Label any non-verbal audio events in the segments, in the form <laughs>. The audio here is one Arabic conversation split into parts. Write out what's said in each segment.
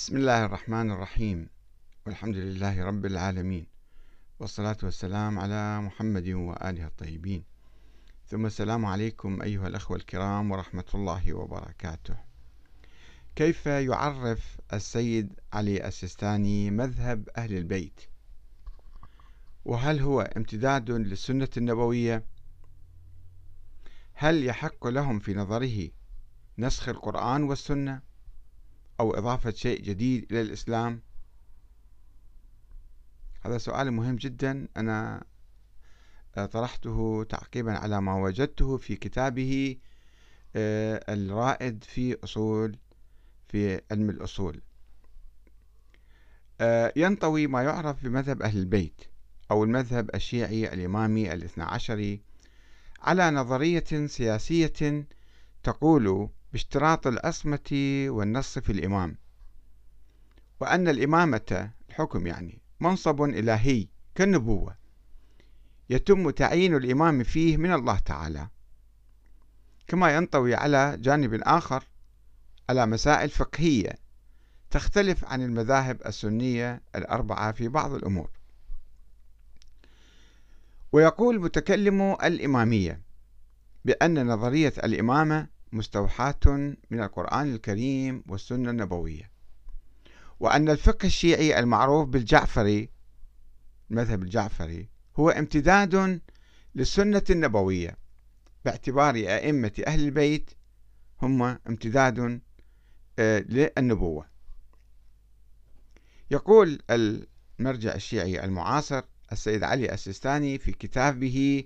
بسم الله الرحمن الرحيم. والحمد لله رب العالمين. والصلاة والسلام على محمد وآله الطيبين. ثم السلام عليكم أيها الأخوة الكرام ورحمة الله وبركاته. كيف يعرف السيد علي السيستاني مذهب أهل البيت؟ وهل هو امتداد للسنة النبوية؟ هل يحق لهم في نظره نسخ القرآن والسنة؟ أو إضافة شيء جديد إلى الإسلام؟ هذا سؤال مهم جدا. أنا طرحته تعقيبا على ما وجدته في كتابه آه، الرائد في أصول في علم الأصول. آه، ينطوي ما يعرف بمذهب أهل البيت أو المذهب الشيعي الإمامي الاثنى عشري على نظرية سياسية تقول باشتراط العصمة والنص في الإمام. وأن الإمامة الحكم يعني منصب إلهي كالنبوة يتم تعيين الإمام فيه من الله تعالى. كما ينطوي على جانب آخر على مسائل فقهية تختلف عن المذاهب السنية الأربعة في بعض الأمور. ويقول متكلم الإمامية بأن نظرية الإمامة مستوحاة من القرآن الكريم والسنة النبوية. وأن الفقه الشيعي المعروف بالجعفري المذهب الجعفري هو امتداد للسنة النبوية. باعتبار أئمة أهل البيت هم امتداد آه، للنبوة. يقول المرجع الشيعي المعاصر السيد علي السيستاني في كتابه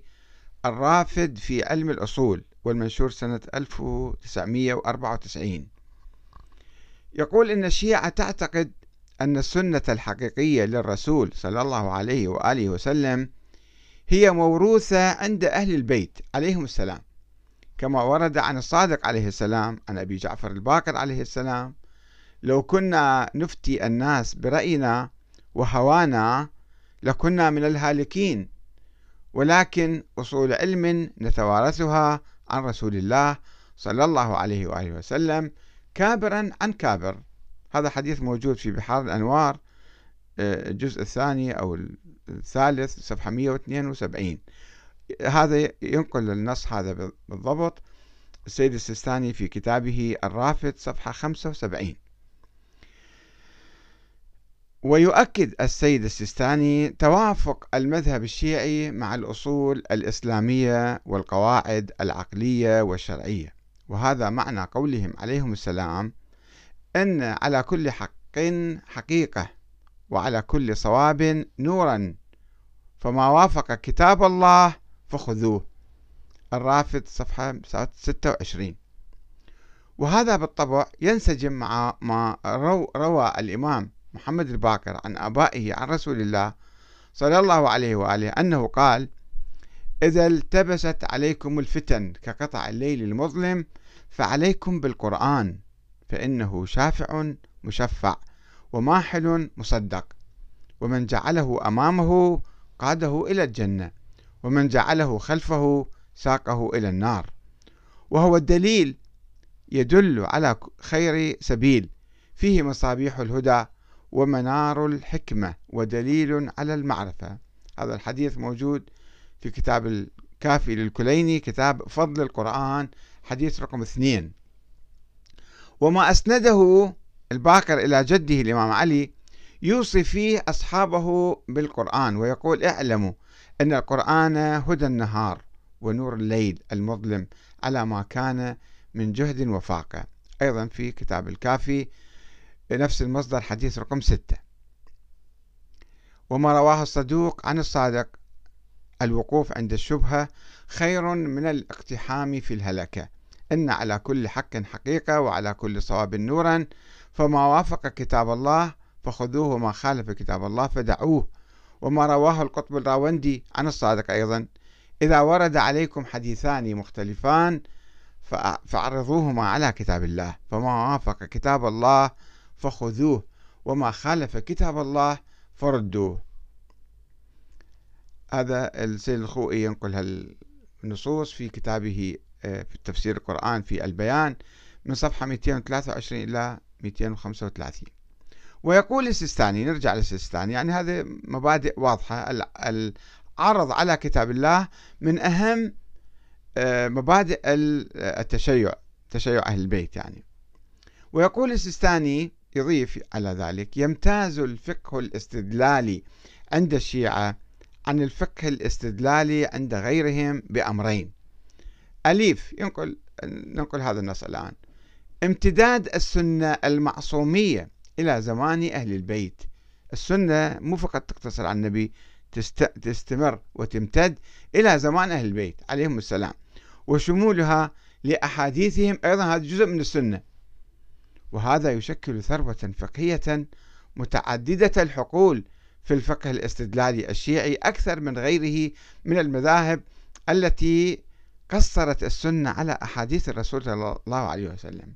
الرافد في علم الأصول والمنشور سنة 1994 يقول إن الشيعة تعتقد أن السنة الحقيقية للرسول صلى الله عليه وآله وسلم هي موروثة عند أهل البيت عليهم السلام كما ورد عن الصادق عليه السلام عن أبي جعفر الباقر عليه السلام لو كنا نفتي الناس برأينا وهوانا لكنا من الهالكين ولكن أصول علم نتوارثها عن رسول الله صلى الله عليه وآله وسلم كابرا عن كابر. هذا حديث موجود في بحار الأنوار آه، الجزء الثاني أو الثالث صفحة 172 هذا ينقل النص هذا بالضبط. السيد السيستاني في كتابه الرافد صفحة 75 ويؤكد السيد السيستاني توافق المذهب الشيعي مع الأصول الإسلامية والقواعد العقلية والشرعية. وهذا معنى قولهم عليهم السلام أن على كل حق حقيقة وعلى كل صواب نورا فما وافق كتاب الله فخذوه. الرافد صفحة 26 وهذا بالطبع ينسجم مع ما روى الإمام محمد الباكر عن آبائه عن رسول الله صلى الله عليه وآله أنه قال إذا التبست عليكم الفتن كقطع الليل المظلم فعليكم بالقرآن فإنه شافع مشفع وماحل مصدق ومن جعله أمامه قاده إلى الجنة ومن جعله خلفه ساقه إلى النار. وهو الدليل يدل على خير سبيل فيه مصابيح الهدى ومنار الحكمة ودليل على المعرفة. هذا الحديث موجود في كتاب الكافي للكليني كتاب فضل القرآن حديث رقم اثنين. وما أسنده الباكر إلى جده الإمام علي يوصي فيه أصحابه بالقرآن ويقول اعلموا أن القرآن هدى النهار ونور الليل المظلم على ما كان من جهد وفاقة. أيضا في كتاب الكافي بنفس المصدر حديث رقم ستة. وما رواه الصدوق عن الصادق. الوقوف عند الشبهة خير من الاقتحام في الهلكة. إن على كل حق حقيقة وعلى كل صواب نورا. فما وافق كتاب الله فخذوه وما خالف كتاب الله فدعوه. وما رواه القطب الراوندي عن الصادق أيضا. إذا ورد عليكم حديثان مختلفان فأعرضوهما على كتاب الله. فما وافق كتاب الله فخذوه وما خالف كتاب الله فردوه. هذا السيد الخوئي ينقل هالنصوص في كتابه آه، في تفسير القرآن في البيان من صفحة 223 إلى 235 ويقول السيستاني نرجع للسيستاني يعني هذه مبادئ واضحة. العرض على كتاب الله من أهم آه، مبادئ التشيع تشيع أهل البيت يعني. ويقول السيستاني يضيف على ذلك. يمتاز الفقه الاستدلالي عند الشيعة عن الفقه الاستدلالي عند غيرهم بأمرين. أليف ينقل ننقل هذا النص الآن. امتداد السنة المعصومية إلى زمان أهل البيت. السنة مو فقط تقتصر على النبي تستمر وتمتد إلى زمان أهل البيت. عليهم السلام. وشمولها لأحاديثهم أيضا هذا جزء من السنة. وهذا يشكل ثروة فقهية متعددة الحقول في الفقه الاستدلالي الشيعي أكثر من غيره من المذاهب التي قصرت السنة على أحاديث الرسول صلى الله عليه وسلم.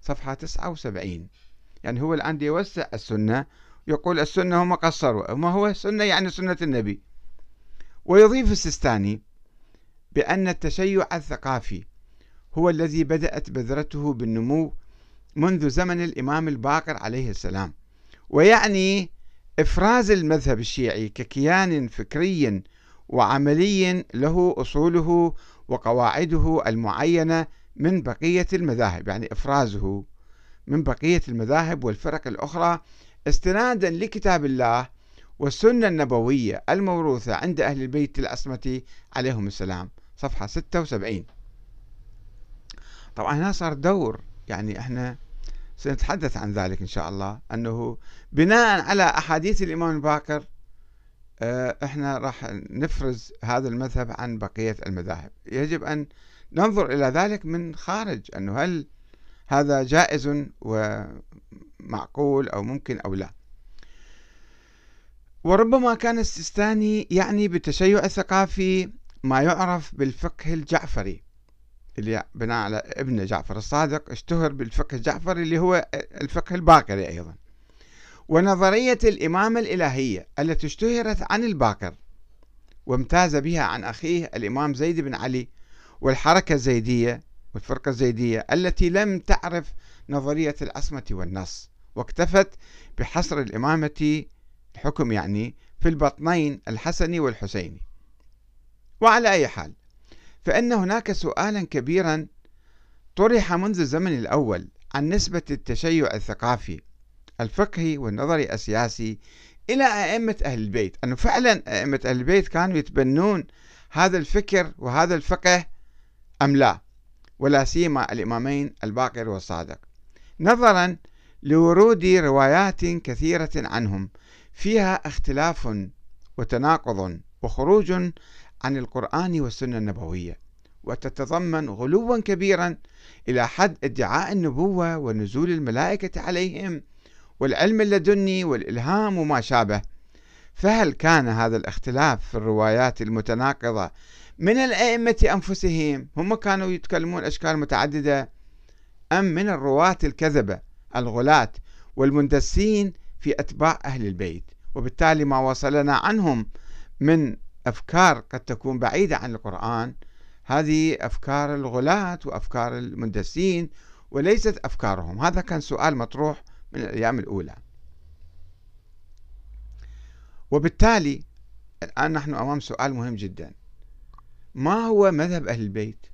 صفحة 79 يعني هو الآن يوسع السنة يقول السنة هم قصروا. ما هو السنة؟ يعني سنة النبي. ويضيف السيستاني بأن التشيع الثقافي هو الذي بدأت بذرته بالنمو منذ زمن الإمام الباقر عليه السلام. ويعني إفراز المذهب الشيعي ككيان فكري وعملي له أصوله وقواعده المعينة من بقية المذاهب يعني إفرازه من بقية المذاهب والفرق الأخرى استنادا لكتاب الله والسنة النبوية الموروثة عند أهل البيت العصمة عليهم السلام صفحة 76 طبعا هنا صار دور يعني إحنا سنتحدث عن ذلك إن شاء الله أنه بناء على أحاديث الإمام الباكر آه، إحنا راح نفرز هذا المذهب عن بقية المذاهب. يجب أن ننظر إلى ذلك من خارج أنه هل هذا جائز ومعقول أو ممكن أو لا. وربما كان السيستاني يعني بالتشيع الثقافي ما يعرف بالفقه الجعفري. اللي بناء على ابن جعفر الصادق اشتهر بالفقه الجعفري اللي هو الفقه الباقري أيضا. ونظرية الإمامة الإلهية التي اشتهرت عن الباقر وامتاز بها عن أخيه الإمام زيد بن علي والحركة الزيدية والفرقة الزيدية التي لم تعرف نظرية العصمة والنص واكتفت بحصر الإمامة الحكم يعني في البطنين الحسني والحسيني. وعلى أي حال فإن هناك سؤالا كبيرا طرح منذ الزمن الأول عن نسبة التشيع الثقافي الفقهي والنظري السياسي إلى أئمة أهل البيت. أنه فعلا أئمة أهل البيت كانوا يتبنون هذا الفكر وهذا الفقه أم لا؟ ولا سيما الإمامين الباقر والصادق. نظرا لورود روايات كثيرة عنهم فيها اختلاف وتناقض وخروج عن القرآن والسنة النبوية وتتضمن غلوا كبيرا إلى حد ادعاء النبوة ونزول الملائكة عليهم والعلم اللدني والإلهام وما شابه. فهل كان هذا الاختلاف في الروايات المتناقضة من الأئمة أنفسهم؟ هم كانوا يتكلمون أشكال متعددة أم من الرواة الكذبة الغلاة والمندسين في أتباع أهل البيت؟ وبالتالي ما وصلنا عنهم من أفكار قد تكون بعيدة عن القرآن. هذه أفكار الغلاة وأفكار المندسين وليست أفكارهم. هذا كان سؤال مطروح من الأيام الأولى. وبالتالي الآن نحن أمام سؤال مهم جدا. ما هو مذهب أهل البيت؟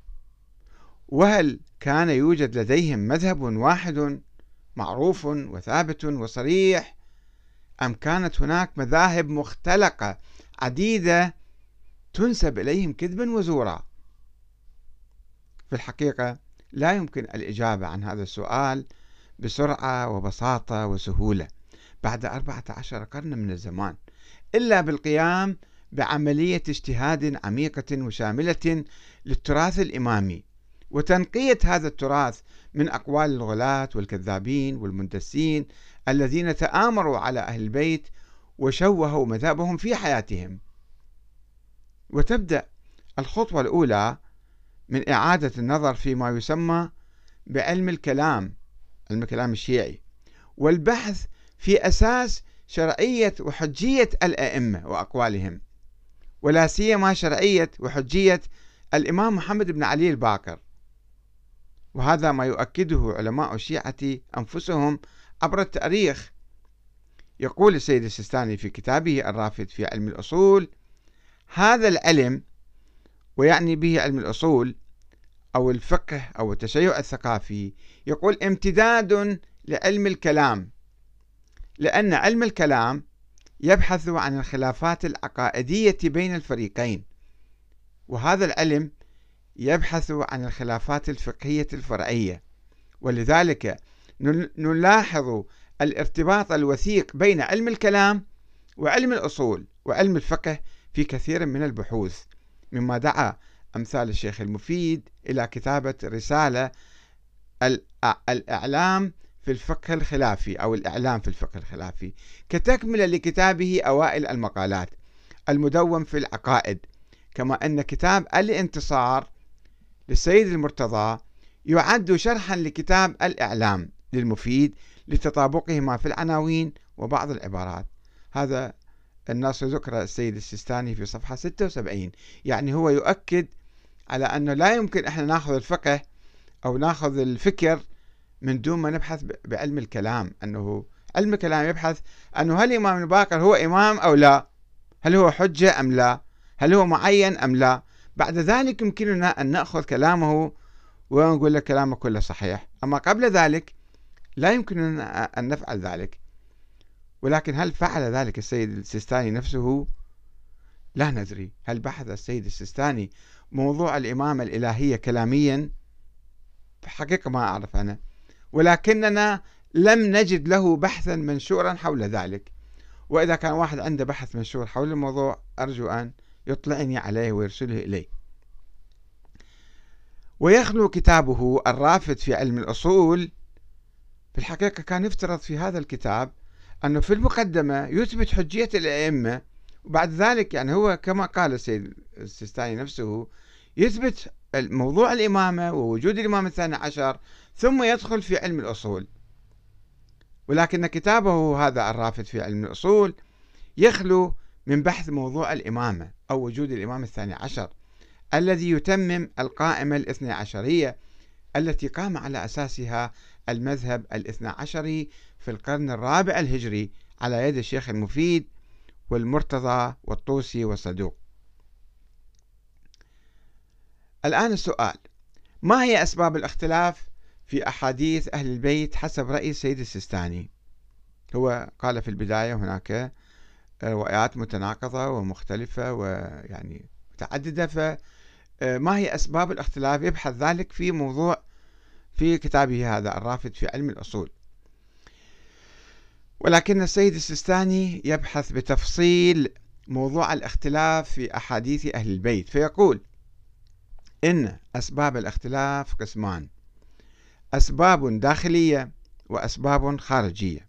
وهل كان يوجد لديهم مذهب واحد معروف وثابت وصريح أم كانت هناك مذاهب مختلقة عديدة تنسب إليهم كذبا وزورا. في الحقيقة لا يمكن الإجابة عن هذا السؤال بسرعة وبساطة وسهولة بعد أربعة عشر قرن من الزمان إلا بالقيام بعملية اجتهاد عميقة وشاملة للتراث الإمامي وتنقية هذا التراث من أقوال الغلاة والكذابين والمندسين الذين تآمروا على أهل البيت وشوهوا مذهبهم في حياتهم. وتبدأ الخطوة الأولى من إعادة النظر فيما يسمى بعلم الكلام علم الكلام الشيعي والبحث في أساس شرعية وحجية الأئمة وأقوالهم ولا سيما شرعية وحجية الإمام محمد بن علي الباقر. وهذا ما يؤكده علماء الشيعة أنفسهم عبر التأريخ. يقول السيد السيستاني في كتابه الرافد في علم الأصول هذا العلم ويعني به علم الأصول أو الفقه أو التشيع الثقافي يقول امتداد لعلم الكلام لأن علم الكلام يبحث عن الخلافات العقائدية بين الفريقين وهذا العلم يبحث عن الخلافات الفقهية الفرعية ولذلك نلاحظ الارتباط الوثيق بين علم الكلام وعلم الأصول وعلم الفقه في كثير من البحوث. مما دعا أمثال الشيخ المفيد إلى كتابة رسالة الإعلام في الفقه الخلافي أو الإعلام في الفقه الخلافي كتكملة لكتابه أوائل المقالات المدون في العقائد كما أن كتاب الانتصار للسيد المرتضى يعد شرحا لكتاب الإعلام للمفيد لتطابقهما في العناوين وبعض العبارات. هذا النص ذكر السيد السيستاني في صفحة 76 يعني هو يؤكد على أنه لا يمكن إحنا ناخذ الفقه أو ناخذ الفكر من دون ما نبحث بعلم الكلام. أنه علم الكلام يبحث أنه هل الإمام الباقر هو إمام أو لا؟ هل هو حجة أم لا؟ هل هو معين أم لا؟ بعد ذلك يمكننا أن نأخذ كلامه ونقول لك كلامه كله صحيح. أما قبل ذلك لا يمكننا أن نفعل ذلك. ولكن هل فعل ذلك السيد السيستاني نفسه؟ لا ندري. هل بحث السيد السيستاني موضوع الإمامة الإلهية كلاميا؟ في الحقيقة ما أعرف أنا. ولكننا لم نجد له بحثا منشورا حول ذلك. وإذا كان واحد عنده بحث منشور حول الموضوع أرجو أن يطلعني عليه ويرسله إلي ويخلو كتابه الرافد في علم الأصول. في الحقيقة كان يفترض في هذا الكتاب أنه في المقدمة يثبت حجية الأئمة وبعد ذلك يعني هو كما قال السيد السيستاني نفسه يثبت موضوع الإمامة ووجود الإمام الثاني عشر ثم يدخل في علم الأصول. ولكن كتابه هذا الرافد في علم الأصول يخلو من بحث موضوع الإمامة أو وجود الإمام الثاني عشر الذي يتمم القائمة الاثنى عشرية التي قام على أساسها المذهب الاثنى عشري في القرن الرابع الهجري على يد الشيخ المفيد والمرتضى والطوسي والصدوق. الآن السؤال ما هي أسباب الاختلاف في أحاديث أهل البيت حسب رأي السيد السيستاني؟ هو قال في البداية هناك روايات متناقضة ومختلفة ويعني متعددة فما هي أسباب الاختلاف؟ يبحث ذلك في موضوع في كتابه هذا الرافد في علم الأصول. ولكن السيد السيستاني يبحث بتفصيل موضوع الاختلاف في أحاديث أهل البيت فيقول إن أسباب الاختلاف قسمان أسباب داخلية وأسباب خارجية.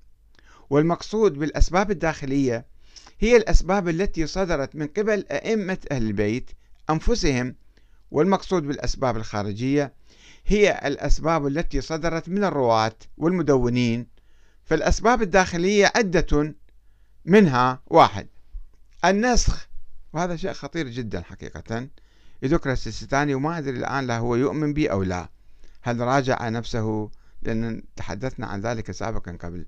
والمقصود بالأسباب الداخلية هي الأسباب التي صدرت من قبل أئمة أهل البيت أنفسهم والمقصود بالأسباب الخارجية هي الأسباب التي صدرت من الرواة والمدونين فالأسباب الداخلية عدة منها واحد النسخ وهذا شيء خطير جدا حقيقة يذكر السيستاني وما أدري الآن لا هو يؤمن به أو لا هل راجع نفسه؟ لأن تحدثنا عن ذلك سابقا قبل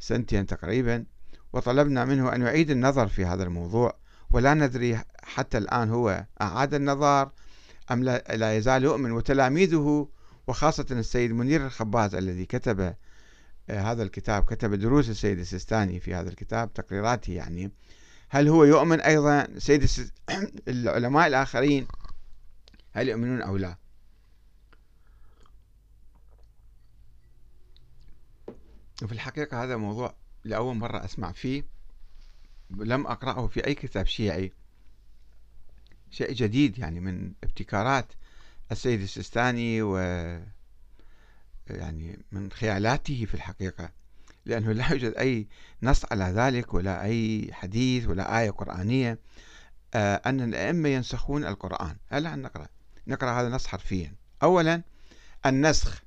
سنتين تقريبا وطلبنا منه أن يعيد النظر في هذا الموضوع ولا ندري حتى الآن هو أعاد النظر أم لا يزال يؤمن وتلاميذه وخاصة السيد منير الخباز الذي كتب آه، هذا الكتاب كتب دروس السيد السيستاني في هذا الكتاب تقريراته يعني. هل هو يؤمن أيضا سيد <coughs> العلماء الآخرين؟ هل يؤمنون أو لا؟ وفي الحقيقة هذا موضوع لأول مرة أسمع فيه لم أقرأه في أي كتاب شيعي. شيء جديد يعني من ابتكارات السيد السيستاني و يعني من خيالاته في الحقيقة لأنه لا يوجد أي نص على ذلك ولا أي حديث ولا آية قرآنية آه، أن الأئمة ينسخون القرآن. هلا نقرأ؟ نقرأ هذا النص حرفيا. أولا النسخ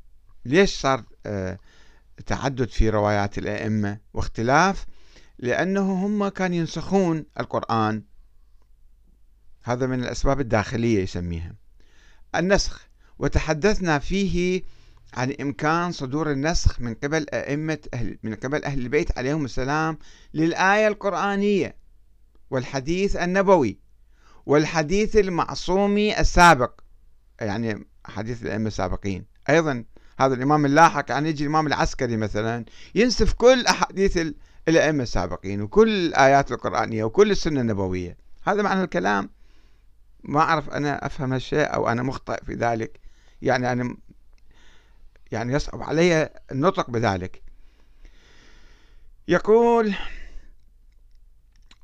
ليش صار آه، تعدد في روايات الأئمة؟ واختلاف لأنه هم كانوا ينسخون القرآن هذا من الأسباب الداخلية يسميها. النسخ وتحدثنا فيه عن إمكان صدور النسخ من قبل أئمة أهل من قبل أهل البيت عليهم السلام للآية القرآنية والحديث النبوي والحديث المعصومي السابق يعني حديث الأئمة السابقين. أيضا هذا الإمام اللاحق يعني يجي الإمام العسكري مثلا ينسف كل أحاديث الأئمة السابقين وكل الآيات القرآنية وكل السنة النبوية. هذا معنى الكلام ما أعرف أنا أفهم هالشيء أو أنا مخطئ في ذلك. يعني أنا يعني يصعب علي النطق بذلك. يقول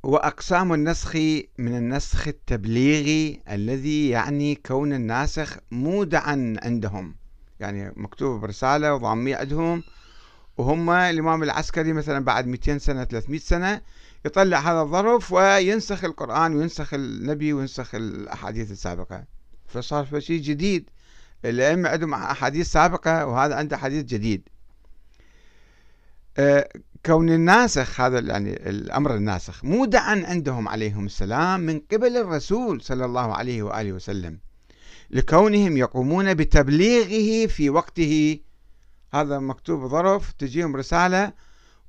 وأقسام النسخ من النسخ التبليغي الذي يعني كون الناسخ مودعا عندهم. يعني مكتوب برسالة وضامية عندهم. وهم الإمام العسكري مثلا بعد 200 سنة 300 سنة يطلع هذا الظرف وينسخ القرآن وينسخ النبي وينسخ الأحاديث السابقة. فصار شيء جديد. الأئمة عندهم أحاديث سابقة وهذا عنده حديث جديد. آه، كون الناسخ هذا يعني الأمر الناسخ مودعا عندهم عليهم السلام من قبل الرسول صلى الله عليه وآله وسلم. لكونهم يقومون بتبليغه في وقته هذا مكتوب ظرف تجيهم رسالة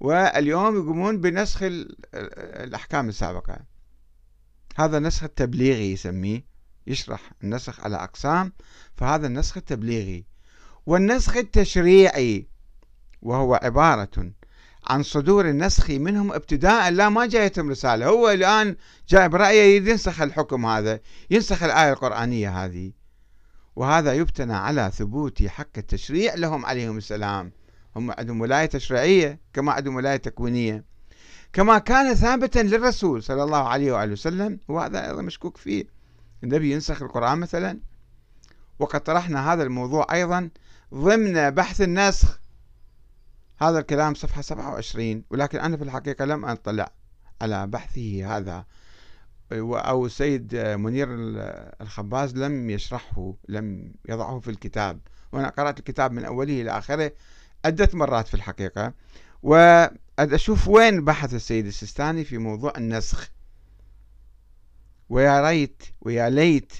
واليوم يقومون بنسخ الأحكام السابقة. هذا نسخ التبليغي يسميه يشرح النسخ على أقسام فهذا النسخ التبليغي. والنسخ التشريعي وهو عبارة عن صدور النسخ منهم ابتداء لا ما جايتهم رسالة. هو الآن جاء برأيه ينسخ الحكم هذا ينسخ الآية القرآنية هذه. وهذا يبتنى على ثبوت حق التشريع لهم عليهم السلام. هم عندهم ولاية تشريعية كما عندهم ولاية تكوينية. كما كان ثابتا للرسول صلى الله عليه وآله وسلم وهذا أيضا مشكوك فيه. النبي ينسخ القرآن مثلا. وقد طرحنا هذا الموضوع أيضا ضمن بحث النسخ. هذا الكلام صفحة 27 ولكن أنا في الحقيقة لم أطلع على بحثه هذا. أو السيد منير الخباز لم يشرحه لم يضعه في الكتاب. وأنا قرأت الكتاب من أوله إلى آخره عدة مرات في الحقيقة. وأشوف وين بحث السيد السيستاني في موضوع النسخ. ويا ريت ويا ليت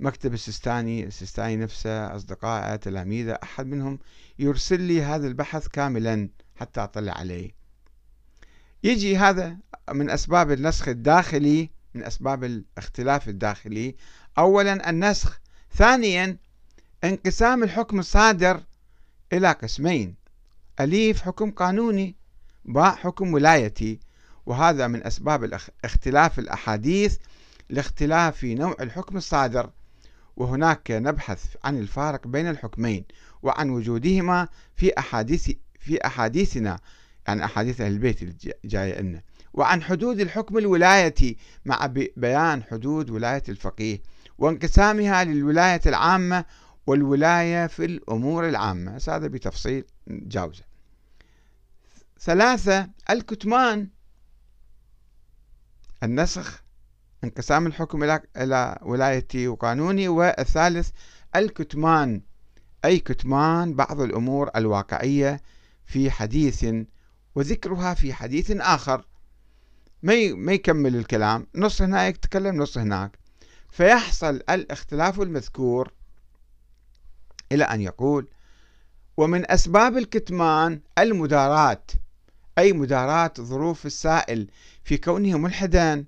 مكتب السيستاني السيستاني نفسه أصدقائه تلاميذه أحد منهم يرسل لي هذا البحث كاملا حتى أطلع عليه. يجي هذا من أسباب النسخ الداخلي من أسباب الاختلاف الداخلي. أولا النسخ. ثانيا انقسام الحكم الصادر إلى قسمين. أليف حكم قانوني باء حكم ولايتي. وهذا من أسباب اختلاف الأحاديث لاختلاف في نوع الحكم الصادر. وهناك نبحث عن الفارق بين الحكمين وعن وجودهما في أحاديث في أحاديثنا يعني أحاديث أهل البيت الجاية لنا وعن حدود الحكم الولايتي مع بيان حدود ولاية الفقيه وانقسامها للولاية العامة والولاية في الأمور العامة. هذا بتفصيل جاوزة. ثلاثة الكتمان النسخ انقسام الحكم إلى ولايتي وقانوني والثالث الكتمان. أي كتمان بعض الأمور الواقعية في حديث وذكرها في حديث آخر. ما ما يكمل الكلام نص هناك يتكلم نص هناك. فيحصل الاختلاف المذكور إلى أن يقول ومن أسباب الكتمان المداراة أي مداراة ظروف السائل في كونه ملحدا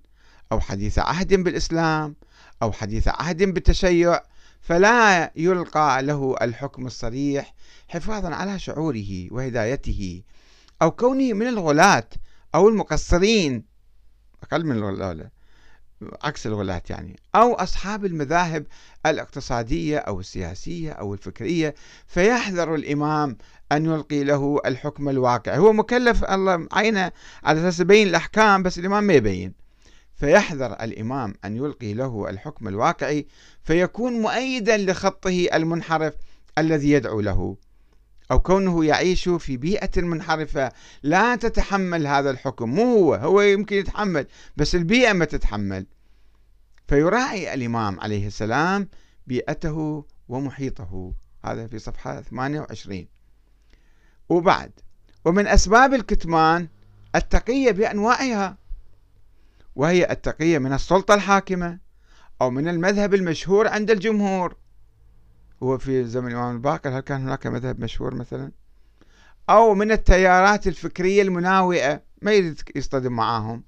أو حديث عهد بالإسلام أو حديث عهد بالتشيع فلا يلقى له الحكم الصريح حفاظا على شعوره وهدايته أو كونه من الغلاة أو المقصرين أقل من الغلاة عكس الغلاة يعني. أو أصحاب المذاهب الاقتصادية أو السياسية أو الفكرية فيحذر الإمام أن يلقي له الحكم الواقع. هو مكلف الله عينه على أساس يبين الأحكام بس الإمام ما يبين. فيحذر الإمام أن يلقي له الحكم الواقعي فيكون مؤيدا لخطه المنحرف الذي يدعو له. أو كونه يعيش في بيئة منحرفة لا تتحمل هذا الحكم. مو هو هو يمكن يتحمل بس البيئة ما تتحمل. فيراعي الإمام عليه السلام بيئته ومحيطه. هذا في صفحة 28 وبعد ومن أسباب الكتمان التقية بأنواعها وهي التقية من السلطة الحاكمة أو من المذهب المشهور عند الجمهور. هو في زمن الإمام الباقر هل كان هناك مذهب مشهور مثلا؟ أو من التيارات الفكرية المناوئة ما يريد يصطدم معاهم.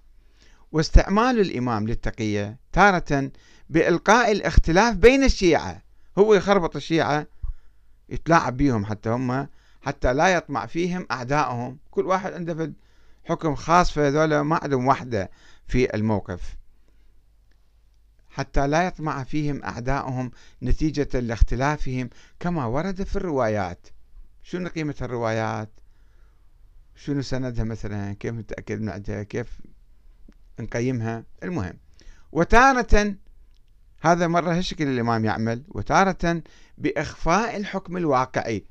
واستعمال الإمام للتقية تارة بإلقاء الاختلاف بين الشيعة. هو يخربط الشيعة يتلاعب بيهم حتى هم حتى لا يطمع فيهم أعدائهم كل واحد عنده حكم خاص فهذول ما عندهم وحدة في الموقف. حتى لا يطمع فيهم أعدائهم نتيجة لاختلافهم كما ورد في الروايات. شنو قيمة الروايات؟ شنو سندها مثلا؟ كيف نتأكد من عندها كيف نقيمها؟ المهم وتارة هذا مرة هالشكل الإمام يعمل وتارة بإخفاء الحكم الواقعي.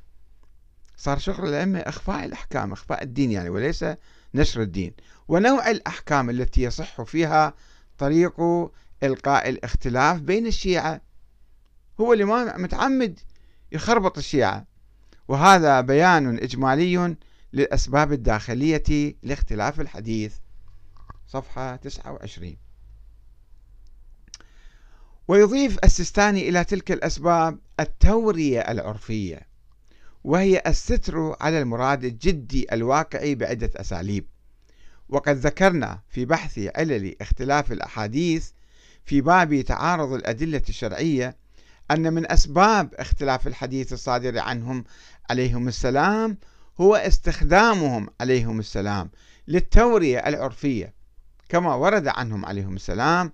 صار شغل الأئمة إخفاء الأحكام إخفاء الدين يعني وليس نشر الدين. ونوع الأحكام التي يصح فيها طريق إلقاء الاختلاف بين الشيعة. هو الإمام متعمد يخربط الشيعة. وهذا بيان إجمالي للأسباب الداخلية لاختلاف الحديث. صفحة 29 ويضيف السيستاني إلى تلك الأسباب التورية العرفية وهي الستر على المراد الجدي الواقعي بعدة أساليب. وقد ذكرنا في بحث علل اختلاف الأحاديث في باب تعارض الأدلة الشرعية أن من أسباب اختلاف الحديث الصادر عنهم عليهم السلام هو استخدامهم عليهم السلام للتورية العرفية. كما ورد عنهم عليهم السلام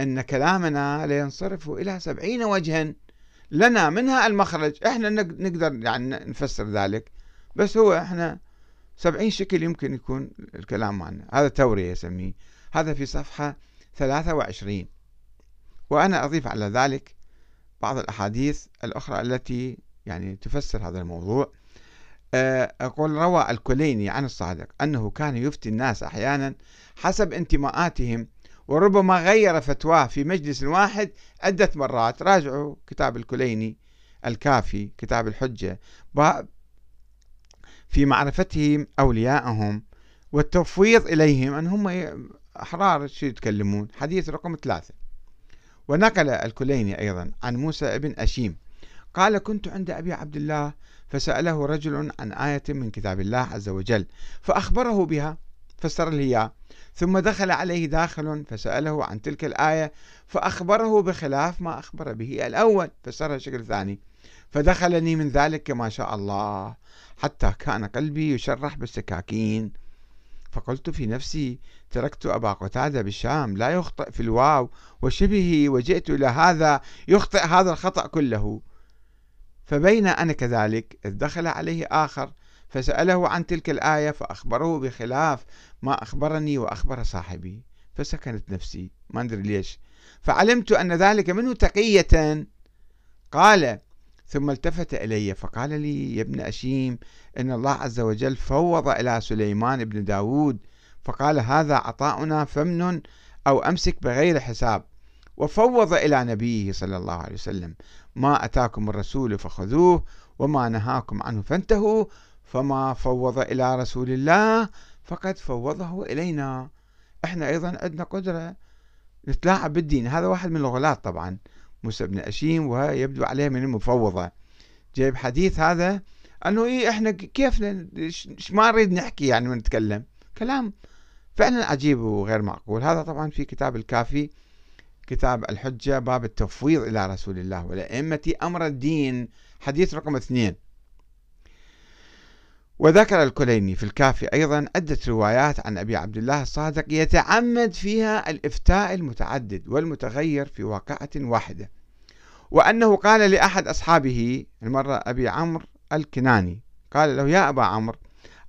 أن كلامنا لينصرف إلى سبعين وجها لنا منها المخرج. إحنا نقدر يعني نفسر ذلك بس هو إحنا سبعين شكل يمكن يكون الكلام معنا هذا تورية يسميه. هذا في صفحة 23 وأنا أضيف على ذلك بعض الأحاديث الأخرى التي يعني تفسر هذا الموضوع. آه، أقول روى الكليني عن الصادق أنه كان يفتي الناس أحيانا حسب انتماءاتهم وربما غير فتواه في مجلس واحد عدة مرات. راجعوا كتاب الكليني الكافي كتاب الحجة في معرفتهم أولياءهم والتفويض إليهم أن هم أحرار شو يتكلمون؟ حديث رقم ثلاثة. ونقل الكليني أيضا عن موسى بن أشيم. قال كنت عند أبي عبد الله فسأله رجل عن آية من كتاب الله عز وجل فأخبره بها فسر لي ثم دخل عليه داخل فسأله عن تلك الآية فأخبره بخلاف ما أخبر به الأول فسرها بشكل ثاني فدخلني من ذلك كما شاء الله حتى كان قلبي يشرح بالسكاكين. فقلت في نفسي تركت أبا قتادة بالشام لا يخطئ في الواو وشبهه وجئت إلى هذا يخطئ هذا الخطأ كله. فبين أنا كذلك إذ دخل عليه آخر فسأله عن تلك الآية فأخبره بخلاف ما أخبرني وأخبر صاحبي. فسكنت نفسي ما أدري ليش. فعلمت أن ذلك منه تقية. قال ثم التفت إلي فقال لي يا ابن أشيم إن الله عز وجل فوض إلى سليمان بن داود فقال هذا عطاؤنا فمن أو أمسك بغير حساب. وفوض إلى نبيه صلى الله عليه وسلم ما أتاكم الرسول فخذوه وما نهاكم عنه فانتهوا فما فوض إلى رسول الله فقد فوضه إلينا. إحنا أيضا عندنا قدرة نتلاعب بالدين هذا واحد من الغلاط طبعا. موسى بن أشيم ويبدو عليه من المفوضة. جايب حديث هذا أنه إيه إحنا كيف ما نريد نحكي يعني ونتكلم كلام فعلا عجيب وغير معقول. هذا طبعا في كتاب الكافي كتاب الحجة باب التفويض إلى رسول الله ولأئمة أمر الدين. حديث رقم اثنين. وذكر الكليني في الكافي أيضا عدة روايات عن أبي عبد الله الصادق يتعمد فيها الإفتاء المتعدد والمتغير في واقعة واحدة وأنه قال لأحد أصحابه المرة أبي عمرو الكناني قال له يا أبا عمرو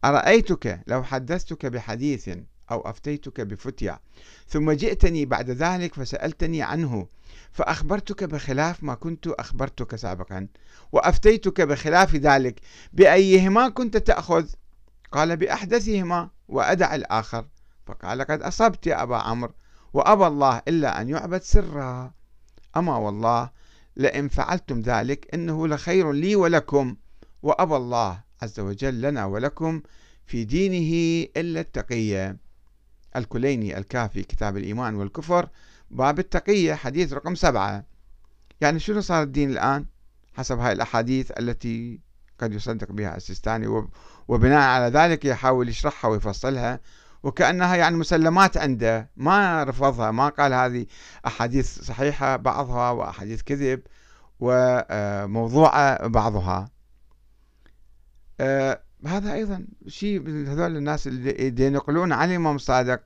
أرأيتك لو حدثتك بحديث أو أفتيتك بفتيا ثم جئتني بعد ذلك فسألتني عنه فأخبرتك بخلاف ما كنت أخبرتك سابقا وأفتيتك بخلاف ذلك بأيهما كنت تأخذ؟ قال بأحدثهما وأدع الآخر. فقال قد أصبت يا أبا عمرو وأبى الله إلا أن يعبد سرا. أما والله لئن فعلتم ذلك إنه لخير لي ولكم وأبى الله عز وجل لنا ولكم في دينه إلا التقية الكليني الكافي كتاب الإيمان والكفر. باب التقية حديث رقم سبعة. يعني شنو صار الدين الآن حسب هاي الأحاديث التي قد يصدق بها السيستاني وبناء على ذلك يحاول يشرحها ويفصلها. وكأنها يعني مسلمات عنده ما رفضها ما قال هذه أحاديث صحيحة بعضها وأحاديث كذب وموضوعة بعضها. آه، هذا أيضا شيء من هذول الناس اللي ينقلون عن الإمام الصادق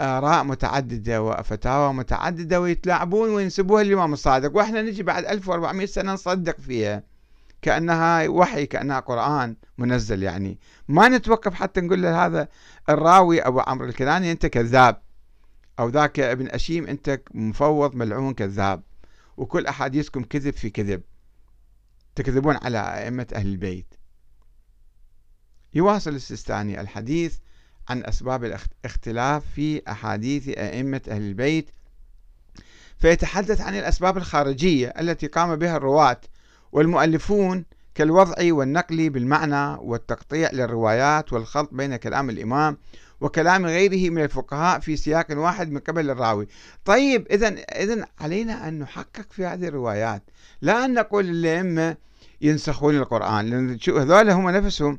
آراء متعددة وفتاوى متعددة ويتلاعبون وينسبوها للإمام الصادق وإحنا نجي بعد 1400 سنة نصدق فيها. كأنها وحي كأنها قرآن منزل يعني. ما نتوقف حتى نقول له هذا الراوي أبو عمرو الكناني أنت كذاب. أو ذاك ابن أشيم أنت مفوض ملعون كذاب. وكل أحاديثكم كذب في كذب. تكذبون على أئمة أهل البيت. يواصل السيستاني الحديث. عن أسباب الاختلاف في أحاديث أئمة أهل البيت. فيتحدث عن الأسباب الخارجية التي قام بها الرواة والمؤلفون كالوضع والنقل بالمعنى والتقطيع للروايات والخلط بين كلام الإمام وكلام غيره من الفقهاء في سياق واحد من قبل الراوي. طيب إذا إذا علينا أن نحقق في هذه الروايات. لا أن نقول الأئمة ينسخون القرآن لأن هذول هم نفسهم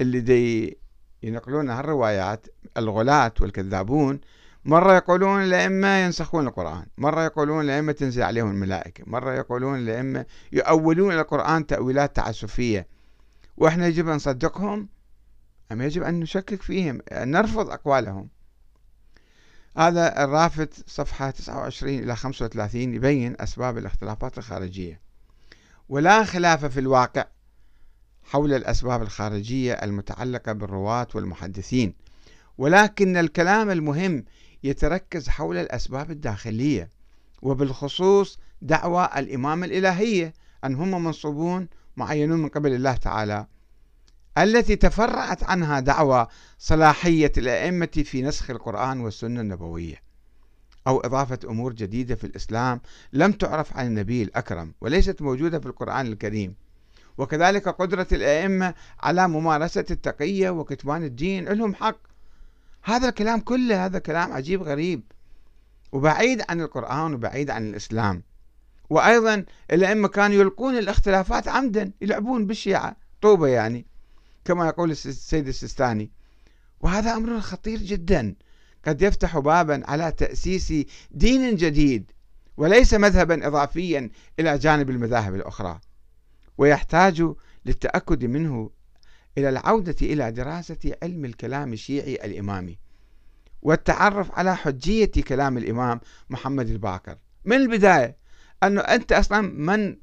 اللي دي ينقلون هالروايات الغلاة والكذابون مرة يقولون الأئمة ينسخون القرآن مرة يقولون الأئمة تنزل عليهم الملائكة مرة يقولون الأئمة يؤولون القرآن تأويلات تعسفية. وإحنا يجب أن نصدقهم؟ أم يجب أن نشكك فيهم؟ أن نرفض أقوالهم؟ هذا الرافد صفحة 29 إلى 35 يبين أسباب الاختلافات الخارجية. ولا خلاف في الواقع. حول الأسباب الخارجية المتعلقة بالرواة والمحدثين ولكن الكلام المهم يتركز حول الأسباب الداخلية وبالخصوص دعوى الإمام الإلهية أن هم منصوبون معينون من قبل الله تعالى التي تفرعت عنها دعوى صلاحية الأئمة في نسخ القرآن والسنة النبوية أو إضافة أمور جديدة في الإسلام لم تعرف عن النبي الأكرم وليست موجودة في القرآن الكريم. وكذلك قدرة الأئمة على ممارسة التقية وكتمان الدين لهم حق. هذا الكلام كله هذا كلام عجيب غريب وبعيد عن القرآن وبعيد عن الإسلام. وأيضا الأئمة كانوا يلقون الاختلافات عمدا يلعبون بالشيعة طوبة يعني كما يقول السيد السيستاني. وهذا أمر خطير جدا. قد يفتح بابا على تأسيس دين جديد وليس مذهبا إضافيا إلى جانب المذاهب الأخرى. ويحتاج للتأكد منه إلى العودة إلى دراسة علم الكلام الشيعي الإمامي والتعرف على حجية كلام الإمام محمد الباقر من البداية؟ أنه أنت أصلا من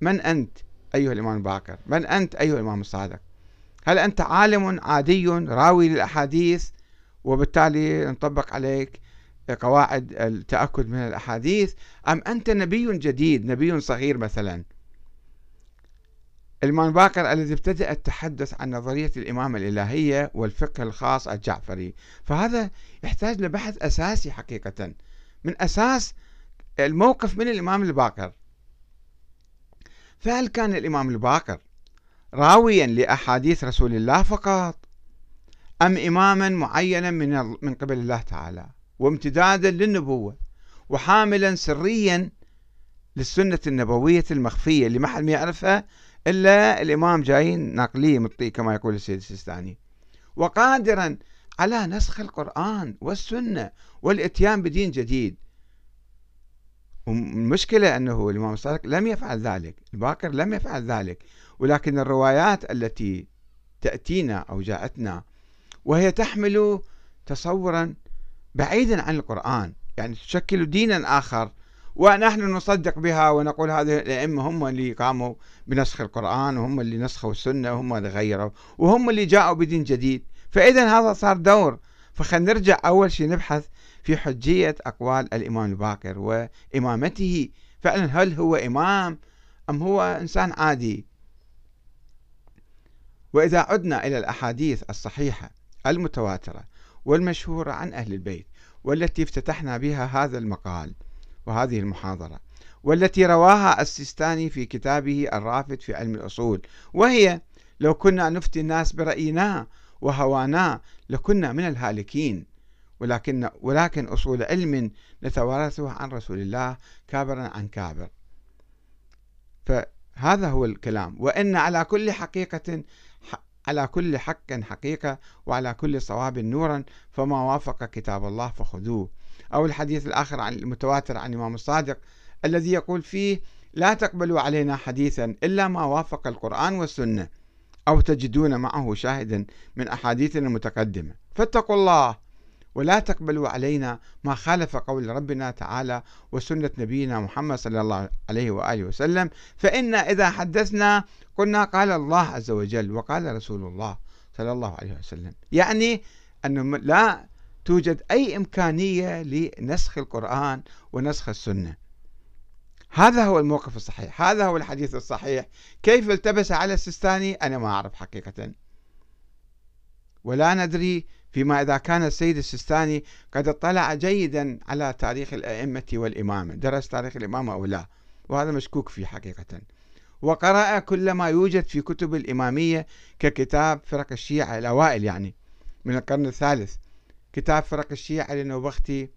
من أنت أيها الإمام الباقر من أنت أيها الإمام الصادق؟ هل أنت عالم عادي راوي للأحاديث وبالتالي نطبق عليك قواعد التأكد من الأحاديث أم أنت نبي جديد نبي صغير مثلا؟ الإمام باكر الذي ابتدأ التحدث عن نظرية الإمامة الإلهية والفقه الخاص الجعفري. فهذا يحتاج لبحث أساسي حقيقة من أساس الموقف من الإمام الباكر فهل كان الإمام الباكر راويا لأحاديث رسول الله فقط أم إماما معينا من من قبل الله تعالى وامتدادا للنبوة وحاملا سريا للسنة النبوية المخفية؟ اللي ما حد يعرفها إلا الإمام جايين ناقليه مطي كما يقول السيد السيستاني. وقادرا على نسخ القرآن والسنة والإتيان بدين جديد. المشكلة أنه الإمام الصادق لم يفعل ذلك الباكر لم يفعل ذلك. ولكن الروايات التي تأتينا أو جاءتنا وهي تحمل تصورا بعيدا عن القرآن. يعني تشكل دينا آخر ونحن نصدق بها ونقول هذه الأئمة هم اللي قاموا بنسخ القرآن وهم اللي نسخوا السنة وهم اللي غيروا وهم اللي جاءوا بدين جديد. فإذا هذا صار دور. فخلينا نرجع أول شيء نبحث في حجية أقوال الإمام الباقر وإمامته. فعلا هل هو إمام أم هو إنسان عادي؟ وإذا عدنا إلى الأحاديث الصحيحة المتواترة والمشهورة عن أهل البيت والتي افتتحنا بها هذا المقال وهذه المحاضرة والتي رواها السيستاني في كتابه الرافد في علم الأصول وهي لو كنا نفتي الناس برأينا وهوانا لكنا من الهالكين ولكن ولكن أصول علم نتوارثه عن رسول الله كابرا عن كابر. فهذا هو الكلام. وإن على كل حقيقة على كل حق حقيقة وعلى كل صواب نورا فما وافق كتاب الله فخذوه. أو الحديث الآخر عن المتواتر عن الإمام الصادق الذي يقول فيه لا تقبلوا علينا حديثا إلا ما وافق القرآن والسنة أو تجدون معه شاهدا من أحاديثنا المتقدمة. فاتقوا الله ولا تقبلوا علينا ما خالف قول ربنا تعالى وسنة نبينا محمد صلى الله عليه وآله وسلم. فإن إذا حدثنا قلنا قال الله عز وجل وقال رسول الله صلى الله عليه وسلم. يعني أنه لا توجد أي إمكانية لنسخ القرآن ونسخ السنة. هذا هو الموقف الصحيح. هذا هو الحديث الصحيح. كيف التبس على السيستاني أنا ما أعرف حقيقة. ولا ندري فيما إذا كان السيد السيستاني قد اطلع جيدا على تاريخ الأئمة والإمامة. درس تاريخ الإمامة أو لا؟ وهذا مشكوك فيه حقيقة. وقرأ كل ما يوجد في كتب الإمامية ككتاب فرق الشيعة الأوائل يعني من القرن الثالث. كتاب فرق الشيعة لنوبختي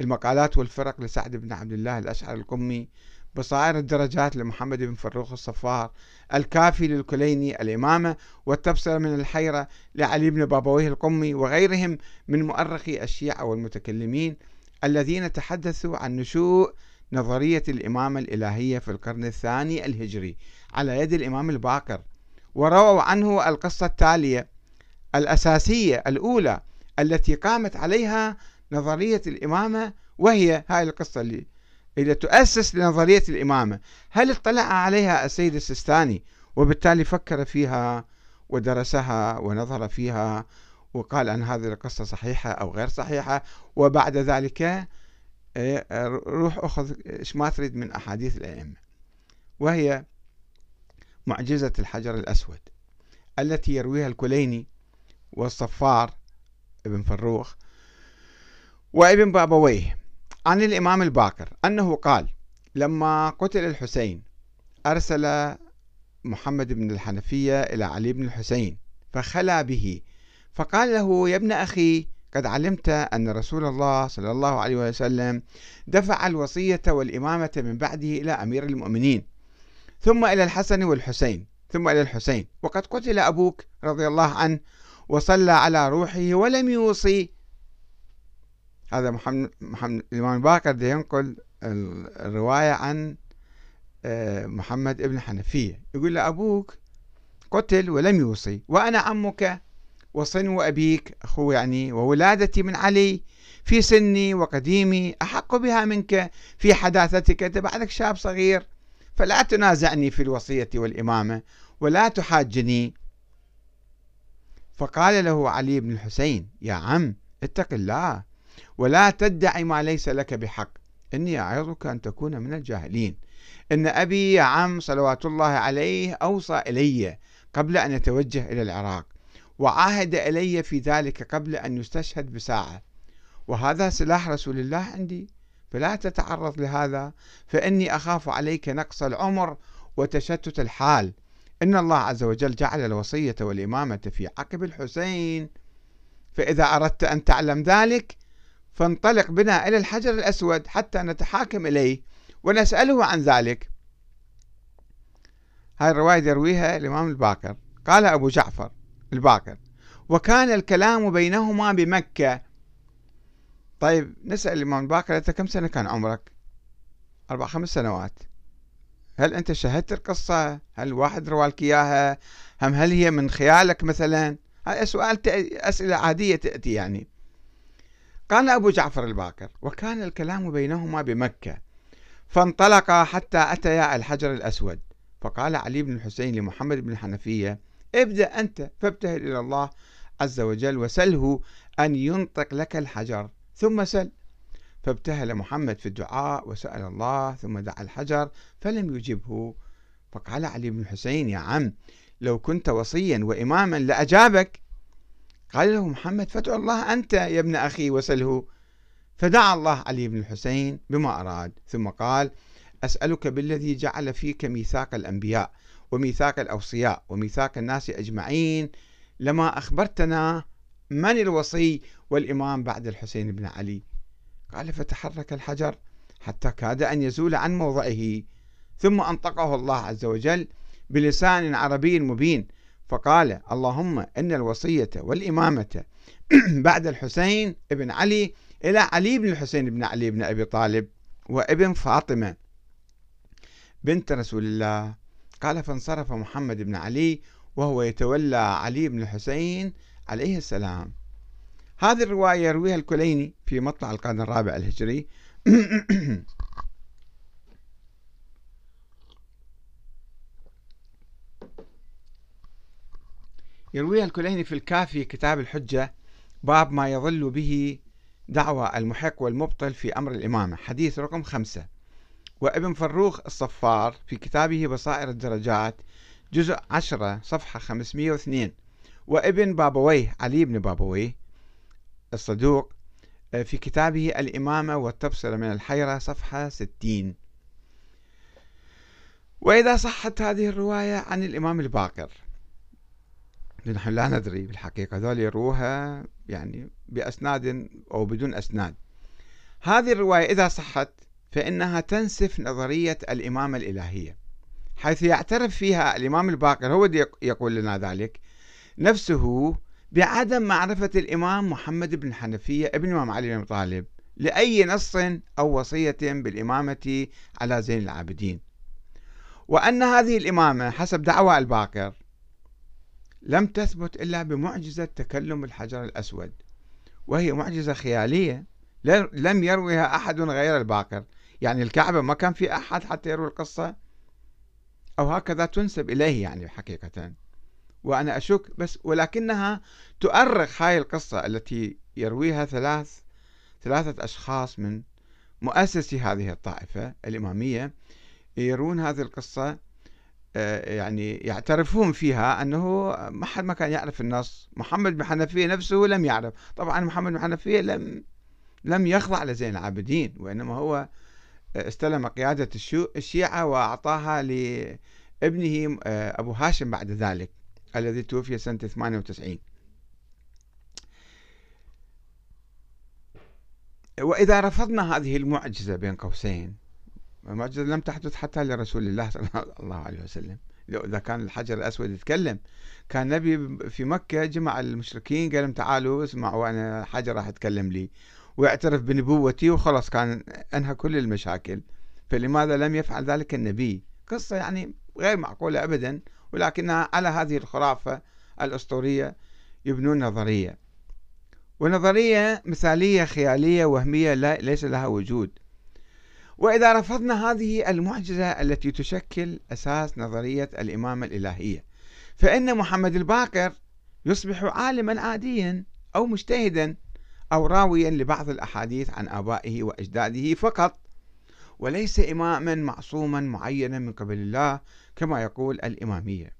المقالات والفرق لسعد بن عبد الله الأشعر القمي بصائر الدرجات لمحمد بن فروخ الصفار الكافي للكليني الإمامة والتبصرة من الحيرة لعلي بن بابويه القمي وغيرهم من مؤرخي الشيعة والمتكلمين الذين تحدثوا عن نشوء نظرية الإمامة الإلهية في القرن الثاني الهجري على يد الإمام الباقر ورووا عنه القصة التالية الأساسية الأولى التي قامت عليها نظرية الإمامة وهي هاي القصة اللي إذا تؤسس لنظرية الإمامة هل اطلع عليها السيد السيستاني وبالتالي فكر فيها ودرسها ونظر فيها وقال أن هذه القصة صحيحة أو غير صحيحة وبعد ذلك إيه، روح أخذ إيش ما تريد من أحاديث الأئمة وهي معجزة الحجر الأسود التي يرويها الكليني والصفار ابن فروخ وابن بابويه عن الإمام الباقر أنه قال لما قتل الحسين أرسل محمد بن الحنفية إلى علي بن الحسين فخلا به فقال له يا ابن أخي قد علمت أن رسول الله صلى الله عليه وسلم دفع الوصية والإمامة من بعده إلى أمير المؤمنين ثم إلى الحسن والحسين ثم إلى الحسين وقد قتل أبوك رضي الله عنه وصلى على روحه ولم يوصي. هذا محمد, محمد الإمام الباقر ينقل الرواية عن آه، محمد ابن حنفية. يقول له أبوك قتل ولم يوصي. وأنا عمك وصنو أبيك أخو يعني وولادتي من علي. في سني وقديمي أحق بها منك. في حداثتك أنت بعدك شاب صغير. فلا تنازعني في الوصية والإمامة ولا تحاجني فقال له علي بن الحسين يا عم اتق الله ولا تدعي ما ليس لك بحق. إني أعظك أن تكون من الجاهلين. إن أبي يا عم صلوات الله عليه أوصى إلي قبل أن يتوجه إلى العراق وعاهد إلي في ذلك قبل أن يستشهد بساعة. وهذا سلاح رسول الله عندي. فلا تتعرض لهذا. فإني أخاف عليك نقص العمر وتشتت الحال. إن الله عز وجل جعل الوصية والإمامة في عقب الحسين. فإذا أردت أن تعلم ذلك فانطلق بنا إلى الحجر الأسود حتى نتحاكم إليه ونسأله عن ذلك. هاي الرواية يرويها الإمام الباكر قال أبو جعفر الباكر وكان الكلام بينهما بمكة. طيب نسأل الإمام الباكر أنت كم سنة كان عمرك؟ أربع خمس سنوات. هل أنت شاهدت القصة؟ هل واحد روالك إياها؟ هم هل هي من خيالك مثلا؟ هذا سؤال أسئلة عادية تأتي يعني. قال أبو جعفر الباكر وكان الكلام بينهما بمكة فانطلقا حتى أتيا الحجر الأسود. فقال علي بن الحسين لمحمد بن الحنفية ابدأ أنت فابتهل إلى الله عز وجل وسله أن ينطق لك الحجر ثم سل. فابتهل محمد في الدعاء وسأل الله ثم دعا الحجر فلم يجبه. فقال علي بن الحسين يا عم لو كنت وصيا وإماما لأجابك. قال له محمد فادعو الله أنت يا ابن أخي وسله. فدعا الله علي بن الحسين بما أراد. ثم قال أسألك بالذي جعل فيك ميثاق الأنبياء وميثاق الأوصياء وميثاق الناس أجمعين. لما أخبرتنا من الوصي والإمام بعد الحسين بن علي؟ قال فتحرك الحجر حتى كاد أن يزول عن موضعه ثم أنطقه الله عز وجل بلسان عربي مبين فقال اللهم إن الوصية والإمامة <clears throat> بعد الحسين ابن علي إلى علي بن الحسين بن علي بن أبي طالب وابن فاطمة بنت رسول الله. قال فانصرف محمد بن علي وهو يتولى علي بن الحسين عليه السلام. هذه الرواية يرويها الكليني في مطلع القرن الرابع الهجري. <coughs> يرويها الكليني في الكافي كتاب الحجة باب ما يظل به دعوى المحق والمبطل في أمر الإمامة. حديث رقم خمسة. وابن فروخ الصفار في كتابه بصائر الدرجات جزء عشرة صفحة 502 وابن بابويه علي بن بابويه الصدوق آه، في كتابه الإمامة والتبصرة من الحيرة صفحة 60 وإذا صحت هذه الرواية عن الإمام الباقر نحن لا ندري بالحقيقة ذول يروها يعني بأسناد أو بدون أسناد. هذه الرواية إذا صحت فإنها تنسف نظرية الإمامة الإلهية حيث يعترف فيها الإمام الباقر هو يقول لنا ذلك نفسه بعدم معرفة الإمام محمد بن حنفية ابن الإمام علي بن طالب لأي نص أو وصية بالإمامة على زين العابدين. وأن هذه الإمامة حسب دعوى الباقر لم تثبت إلا بمعجزة تكلم الحجر الأسود وهي معجزة خيالية لم يرويها أحد غير الباقر. يعني الكعبة ما كان في أحد حتى يروي القصة أو هكذا تنسب إليه يعني حقيقة. وأنا أشك بس ولكنها تؤرخ هاي القصة التي يرويها ثلاث ثلاثة أشخاص من مؤسسي هذه الطائفة الإمامية يرون هذه القصة آه، يعني يعترفون فيها أنه ما حد ما كان يعرف النص. محمد بن حنفية نفسه لم يعرف. طبعا محمد بن حنفية لم لم يخضع لزين العابدين وإنما هو استلم قيادة الشيعة وأعطاها لابنه آه، أبو هاشم بعد ذلك. الذي توفي سنة 98 وإذا رفضنا هذه المعجزة بين قوسين المعجزة لم تحدث حتى لرسول الله صلى الله عليه وسلم. لو إذا كان الحجر الأسود يتكلم كان النبي في مكة جمع المشركين قال لهم تعالوا اسمعوا أنا حجر راح يتكلم لي ويعترف بنبوتي وخلاص كان أنهى كل المشاكل. فلماذا لم يفعل ذلك النبي؟ قصة يعني غير معقولة أبدا. ولكنها على هذه الخرافة الأسطورية يبنون نظرية. ونظرية مثالية خيالية وهمية لا ليس لها وجود. وإذا رفضنا هذه المعجزة التي تشكل أساس نظرية الإمامة الإلهية فإن محمد الباقر يصبح عالما عاديا أو مجتهدا أو راويا لبعض الأحاديث عن آبائه وأجداده فقط. وليس إماما معصوما معينا من قبل الله كما يقول الإمامية.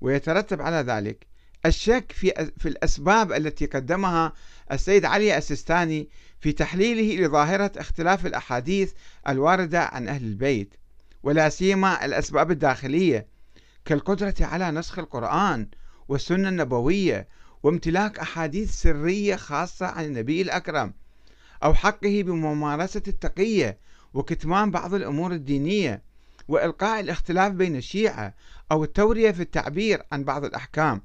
ويترتب على ذلك الشك في في الأسباب التي قدمها السيد علي السيستاني في تحليله لظاهرة اختلاف الأحاديث الواردة عن أهل البيت ولا سيما الأسباب الداخلية كالقدرة على نسخ القرآن والسنة النبوية وامتلاك أحاديث سرية خاصة عن النبي الأكرم أو حقه بممارسة التقية وكتمان بعض الأمور الدينية وإلقاء الاختلاف بين الشيعة أو التورية في التعبير عن بعض الأحكام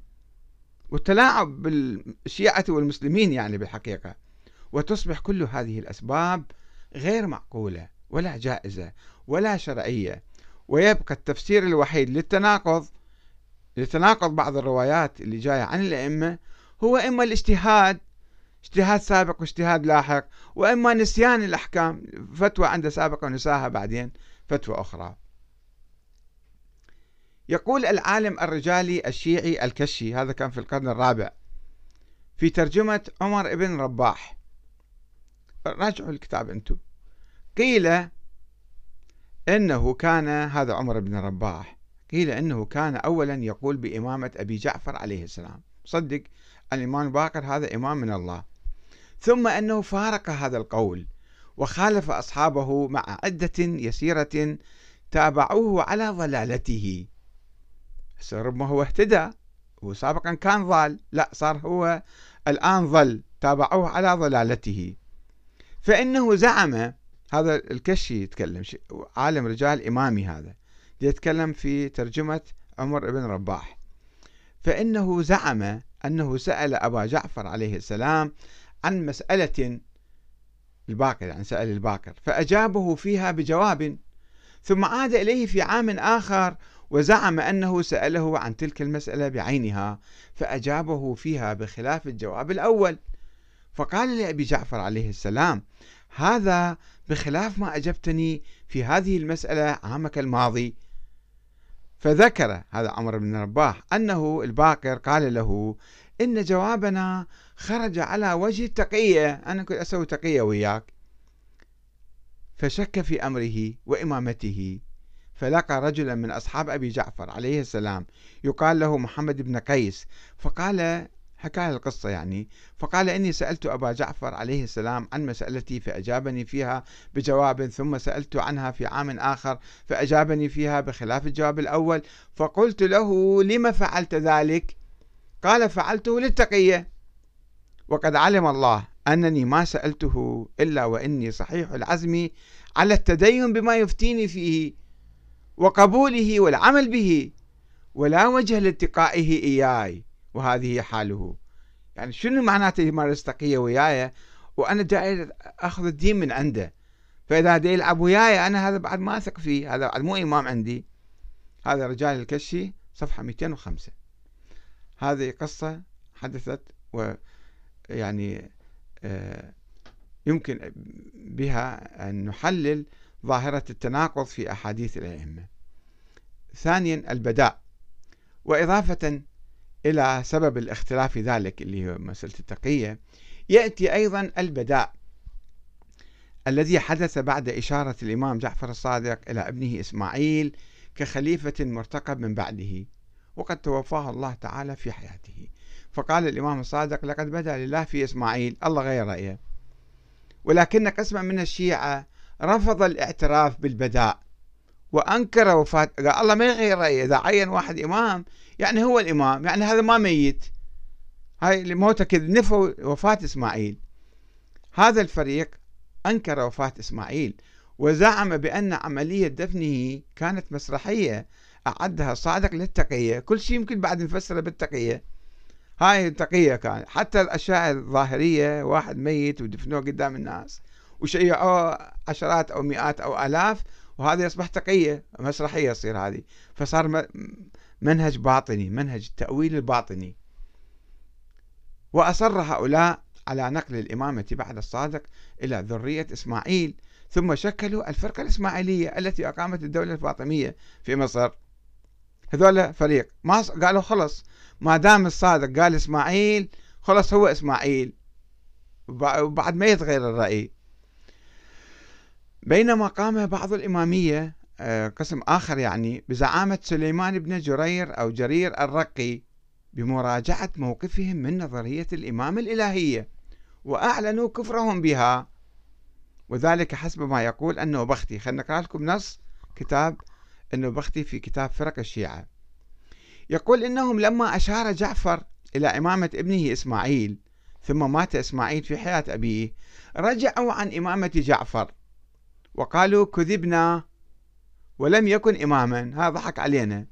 والتلاعب بالشيعة والمسلمين يعني بالحقيقة. وتصبح كل هذه الأسباب غير معقولة ولا جائزة ولا شرعية. ويبقى التفسير الوحيد للتناقض لتناقض بعض الروايات اللي جاية عن الأئمة هو إما الاجتهاد اجتهاد سابق واجتهاد لاحق وإما نسيان الأحكام فتوى عنده سابقة ونساها بعدين فتوى أخرى. يقول العالم الرجالي الشيعي الكشي هذا كان في القرن الرابع في ترجمة عمر بن رباح. راجعوا الكتاب أنتم. قيل إنه كان هذا عمر بن رباح قيل إنه كان أولا يقول بإمامة أبي جعفر عليه السلام. صدق الإمام باقر هذا إمام من الله. ثم أنه فارق هذا القول وخالف أصحابه مع عدة يسيرة تابعوه على ضلالته. ربما هو اهتدى. وسابقا كان ضال. لا صار هو الآن ضل. تابعوه على ضلالته. فإنه زعم هذا الكشي يتكلم عالم رجال إمامي هذا يتكلم في ترجمة عمر بن رباح. فإنه زعم أنه سأل أبا جعفر عليه السلام عن مسألة الباقر يعني سأل الباقر. فأجابه فيها بجواب ثم عاد إليه في عام آخر وزعم أنه سأله عن تلك المسألة بعينها فأجابه فيها بخلاف الجواب الأول. فقال لأبي جعفر عليه السلام هذا بخلاف ما أجبتني في هذه المسألة عامك الماضي فذكر هذا عمر بن رباح أنه الباقر قال له إن جوابنا خرج على وجه التقية أنا كنت أسوي تقية وياك. فشك في أمره وإمامته فلقى رجلا من أصحاب أبي جعفر عليه السلام يقال له محمد بن قيس فقال حكى القصة يعني. فقال إني سألت أبا جعفر عليه السلام عن مسألتي فأجابني فيها بجواب ثم سألت عنها في عام آخر فأجابني فيها بخلاف الجواب الأول. فقلت له لم فعلت ذلك؟ قال فعلته للتقية. وقد علم الله أنني ما سألته إلا وإني صحيح العزم على التدين بما يفتيني فيه وقبوله والعمل به ولا وجه لاتقائه إياي. وهذه حاله. يعني شنو معناته يمارس تقية وياي؟ وأنا جاي أخذ الدين من عنده. فإذا دا يلعب وياي أنا هذا بعد ما أثق فيه هذا بعد مو إمام عندي. هذا رجال الكشي صفحة 205 هذه قصة حدثت و يعني آه، يمكن بها أن نحلل ظاهرة التناقض في أحاديث الأئمة. ثانيا البداء. وإضافة إلى سبب الاختلاف ذلك اللي هو مسألة التقية يأتي أيضا البداء الذي حدث بعد إشارة الإمام جعفر الصادق إلى ابنه إسماعيل كخليفة مرتقب من بعده وقد توفاه الله تعالى في حياته. فقال الإمام الصادق لقد بدا لله في إسماعيل الله غير رأيه. ولكن قسما من الشيعة رفض الاعتراف بالبداء. وأنكر وفاة قال الله ما يغير رأيه. إذا عين واحد إمام يعني هو الإمام يعني هذا ما ميت. هاي اللي موته نفوا وفاة إسماعيل. هذا الفريق أنكر وفاة إسماعيل. وزعم بأن عملية دفنه كانت مسرحية. أعدها صادق للتقية. كل شيء يمكن بعد نفسره بالتقية. هاي التقية كان حتى الأشياء الظاهرية واحد ميت ودفنوه قدام الناس. وشيعوه عشرات أو مئات أو آلاف وهذا يصبح تقية مسرحية تصير هذه. فصار منهج باطني منهج التأويل الباطني. وأصر هؤلاء على نقل الإمامة بعد الصادق إلى ذرية إسماعيل ثم شكلوا الفرقة الإسماعيلية التي أقامت الدولة الفاطمية في مصر. هذول فريق ما قالوا خلص ما دام الصادق قال إسماعيل خلص هو إسماعيل. وبعد ما يتغير الرأي. بينما قام بعض الإمامية آه، قسم آخر يعني بزعامة سليمان بن جرير أو جرير الرقي بمراجعة موقفهم من نظرية الإمامة الإلهية وأعلنوا كفرهم بها. وذلك حسب ما يقول أنه بختي خلنا نقرأ لكم نص كتاب أنه بختي في كتاب فرق الشيعة. يقول إنهم لما أشار جعفر إلى إمامة ابنه إسماعيل ثم مات إسماعيل في حياة أبيه رجعوا عن إمامة جعفر. وقالوا كذبنا ولم يكن إماما. هذا ضحك علينا.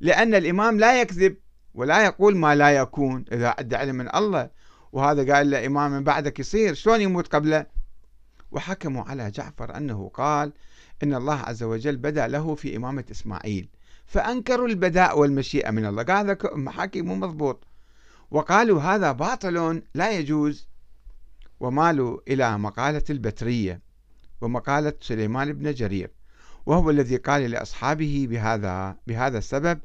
لأن الإمام لا يكذب ولا يقول ما لا يكون إذا أدى علم من الله. وهذا قال له إمام من بعدك يصير شلون يموت قبله؟ وحكموا على جعفر أنه قال إن الله عز وجل بدا له في إمامة إسماعيل. فأنكروا البداء والمشيئة من الله. قال هذا محاكي مو مضبوط. وقالوا هذا باطل لا يجوز. ومالوا إلى مقالة البترية. ومقالة سليمان بن جرير وهو الذي قال لأصحابه بهذا بهذا السبب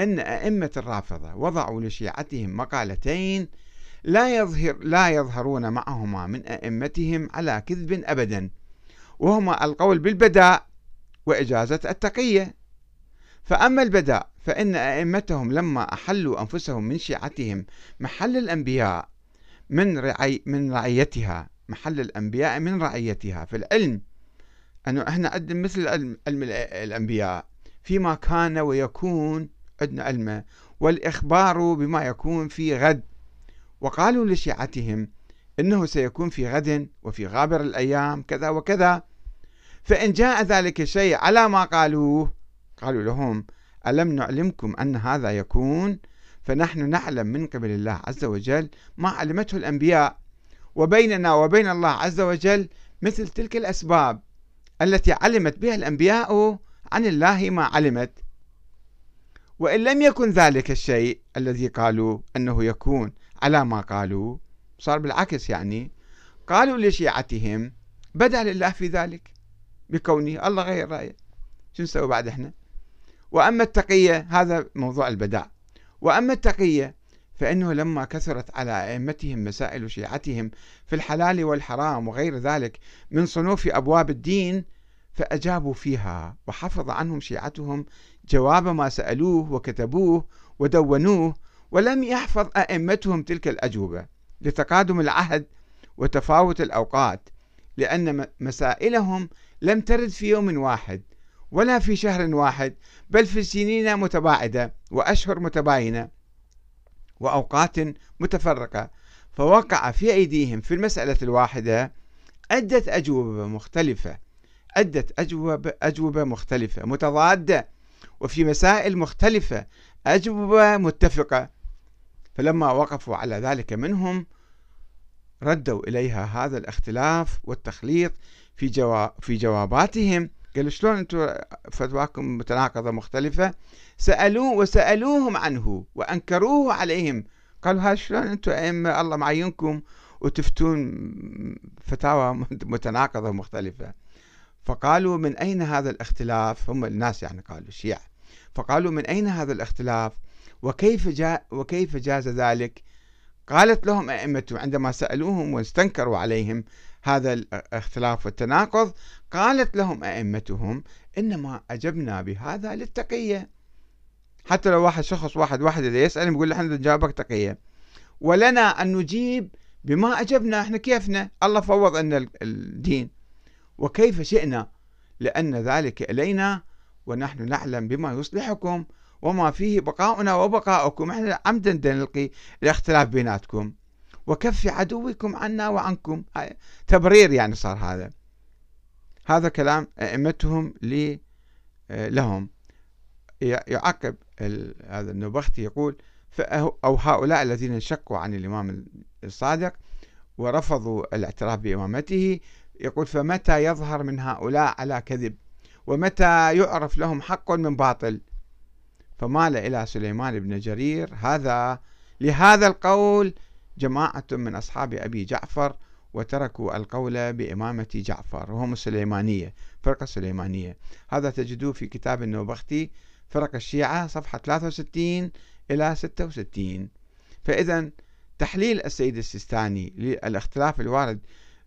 أن أئمة الرافضة وضعوا لشيعتهم مقالتين لا يظهر لا يظهرون معهما من أئمتهم على كذب أبدا وهما القول بالبداء وإجازة التقية. فأما البداء فإن أئمتهم لما أحلوا أنفسهم من شيعتهم محل الأنبياء من رعي من رعيتها محل الأنبياء من رعيتها. في العلم أنه إحنا عندنا مثل علم, الأنبياء. فيما كان ويكون عندنا علمه والإخبار بما يكون في غد. وقالوا لشيعتهم إنه سيكون في غد وفي غابر الأيام كذا وكذا. فإن جاء ذلك الشيء على ما قالوه قالوا لهم ألم نعلمكم أن هذا يكون؟ فنحن نعلم من قبل الله عز وجل ما علمته الأنبياء. وبيننا وبين الله عز وجل مثل تلك الأسباب التي علمت بها الأنبياء عن الله ما علمت. وإن لم يكن ذلك الشيء الذي قالوا أنه يكون على ما قالوا صار بالعكس يعني قالوا لشيعتهم بدا لله في ذلك بكونه الله غير رأيه شو نسوي بعد إحنا؟ وأما التقية هذا موضوع البداء. وأما التقية فإنه لما كثرت على أئمتهم مسائل شيعتهم في الحلال والحرام وغير ذلك من صنوف أبواب الدين فأجابوا فيها وحفظ عنهم شيعتهم جواب ما سألوه وكتبوه ودونوه ولم يحفظ أئمتهم تلك الأجوبة لتقادم العهد وتفاوت الأوقات لأن مسائلهم لم ترد في يوم واحد ولا في شهر واحد بل في سنين متباعدة وأشهر متباينة. وأوقات متفرقة. فوقع في أيديهم في المسألة الواحدة عدة أجوبة مختلفة. عدة أجوبة, أجوبة مختلفة متضادة. وفي مسائل مختلفة أجوبة متفقة. فلما وقفوا على ذلك منهم ردوا إليها هذا الاختلاف والتخليط في جواب في جواباتهم. قالوا شلون أنتم فتواكم متناقضة مختلفة؟ سألوه وسألوهم عنه وأنكروه عليهم. قالوا هذا شلون أنتم أئمة؟ الله معينكم. وتفتون فتاوى <laughs> متناقضة مختلفة فقالوا من أين هذا الاختلاف؟ هم الناس يعني قالوا الشيعة فقالوا من أين هذا الاختلاف؟ وكيف جاء وكيف جاز ذلك؟ قالت لهم أئمتهم عندما سألوهم واستنكروا عليهم هذا الاختلاف والتناقض قالت لهم أئمتهم إنما أجبنا بهذا للتقية. حتى لو واحد شخص واحد واحد إذا يسأل يقول إحنا نجاوبك تقية ولنا أن نجيب بما أجبنا إحنا كيفنا. الله فوض أن الدين. وكيف شئنا؟ لأن ذلك إلينا ونحن نعلم بما يصلحكم وما فيه بقاؤنا وبقاؤكم. إحنا عمدا نلقي الاختلاف بيناتكم. وكف عدوكم عنا وعنكم. تبرير يعني صار هذا. هذا كلام أئمتهم لي آه، لهم. يعقب هذا النبختي يقول أو هؤلاء الذين انشقوا عن الإمام الصادق ورفضوا الاعتراف بإمامته يقول فمتى يظهر من هؤلاء على كذب؟ ومتى يعرف لهم حق من باطل؟ فمال إلى سليمان بن جرير هذا. لهذا القول جماعة من أصحاب أبي جعفر وتركوا القول بإمامة جعفر وهم السليمانية فرقة السليمانية هذا تجدوه في كتاب النوبختي فرق الشيعة صفحة 63 إلى 66 فإذا تحليل السيد السيستاني للاختلاف الوارد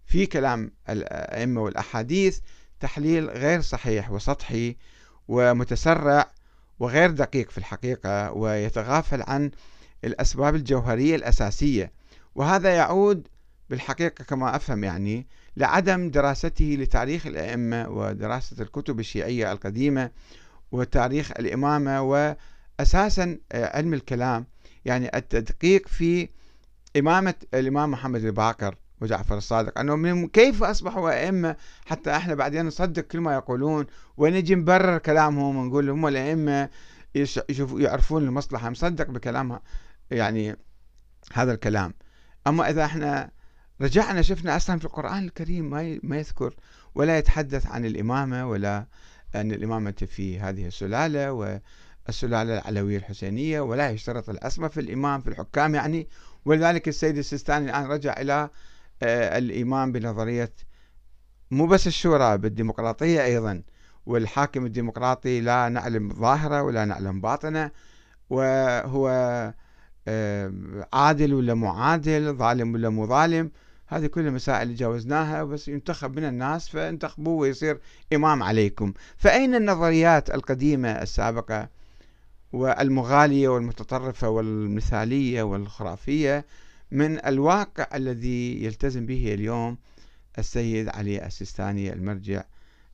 في كلام الأئمة والأحاديث تحليل غير صحيح وسطحي ومتسرع وغير دقيق في الحقيقة ويتغافل عن الأسباب الجوهرية الأساسية. وهذا يعود بالحقيقة كما أفهم يعني لعدم دراسته لتاريخ الأئمة ودراسة الكتب الشيعية القديمة وتاريخ الإمامة وأساسا علم الكلام. يعني التدقيق في إمامة الإمام محمد الباقر وجعفر الصادق. أنه من كيف أصبحوا أئمة حتى إحنا بعدين نصدق كل ما يقولون ونجي نبرر كلامهم ونقول هم الأئمة يعرفون المصلحة نصدق بكلامها يعني هذا الكلام. أما إذا إحنا رجعنا شفنا أصلا في القرآن الكريم ما ما يذكر ولا يتحدث عن الإمامة ولا أن الإمامة في هذه السلالة والسلالة العلوية الحسينية ولا يشترط الأسمى في الإمام في الحكام يعني. ولذلك السيد السيستاني الآن رجع إلى آه، الإيمان بنظرية مو بس الشورى بالديمقراطية أيضا. والحاكم الديمقراطي لا نعلم ظاهرة ولا نعلم باطنة وهو آه، عادل ولا معادل ظالم ولا مو ظالم. هذه كل المسائل اللي جاوزناها بس ينتخب من الناس فانتخبوه ويصير إمام عليكم. فأين النظريات القديمة السابقة والمغالية والمتطرفة والمثالية والخرافية من الواقع الذي يلتزم به اليوم السيد علي السيستاني المرجع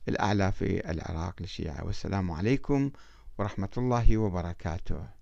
الأعلى في العراق للشيعة؟ والسلام عليكم ورحمة الله وبركاته.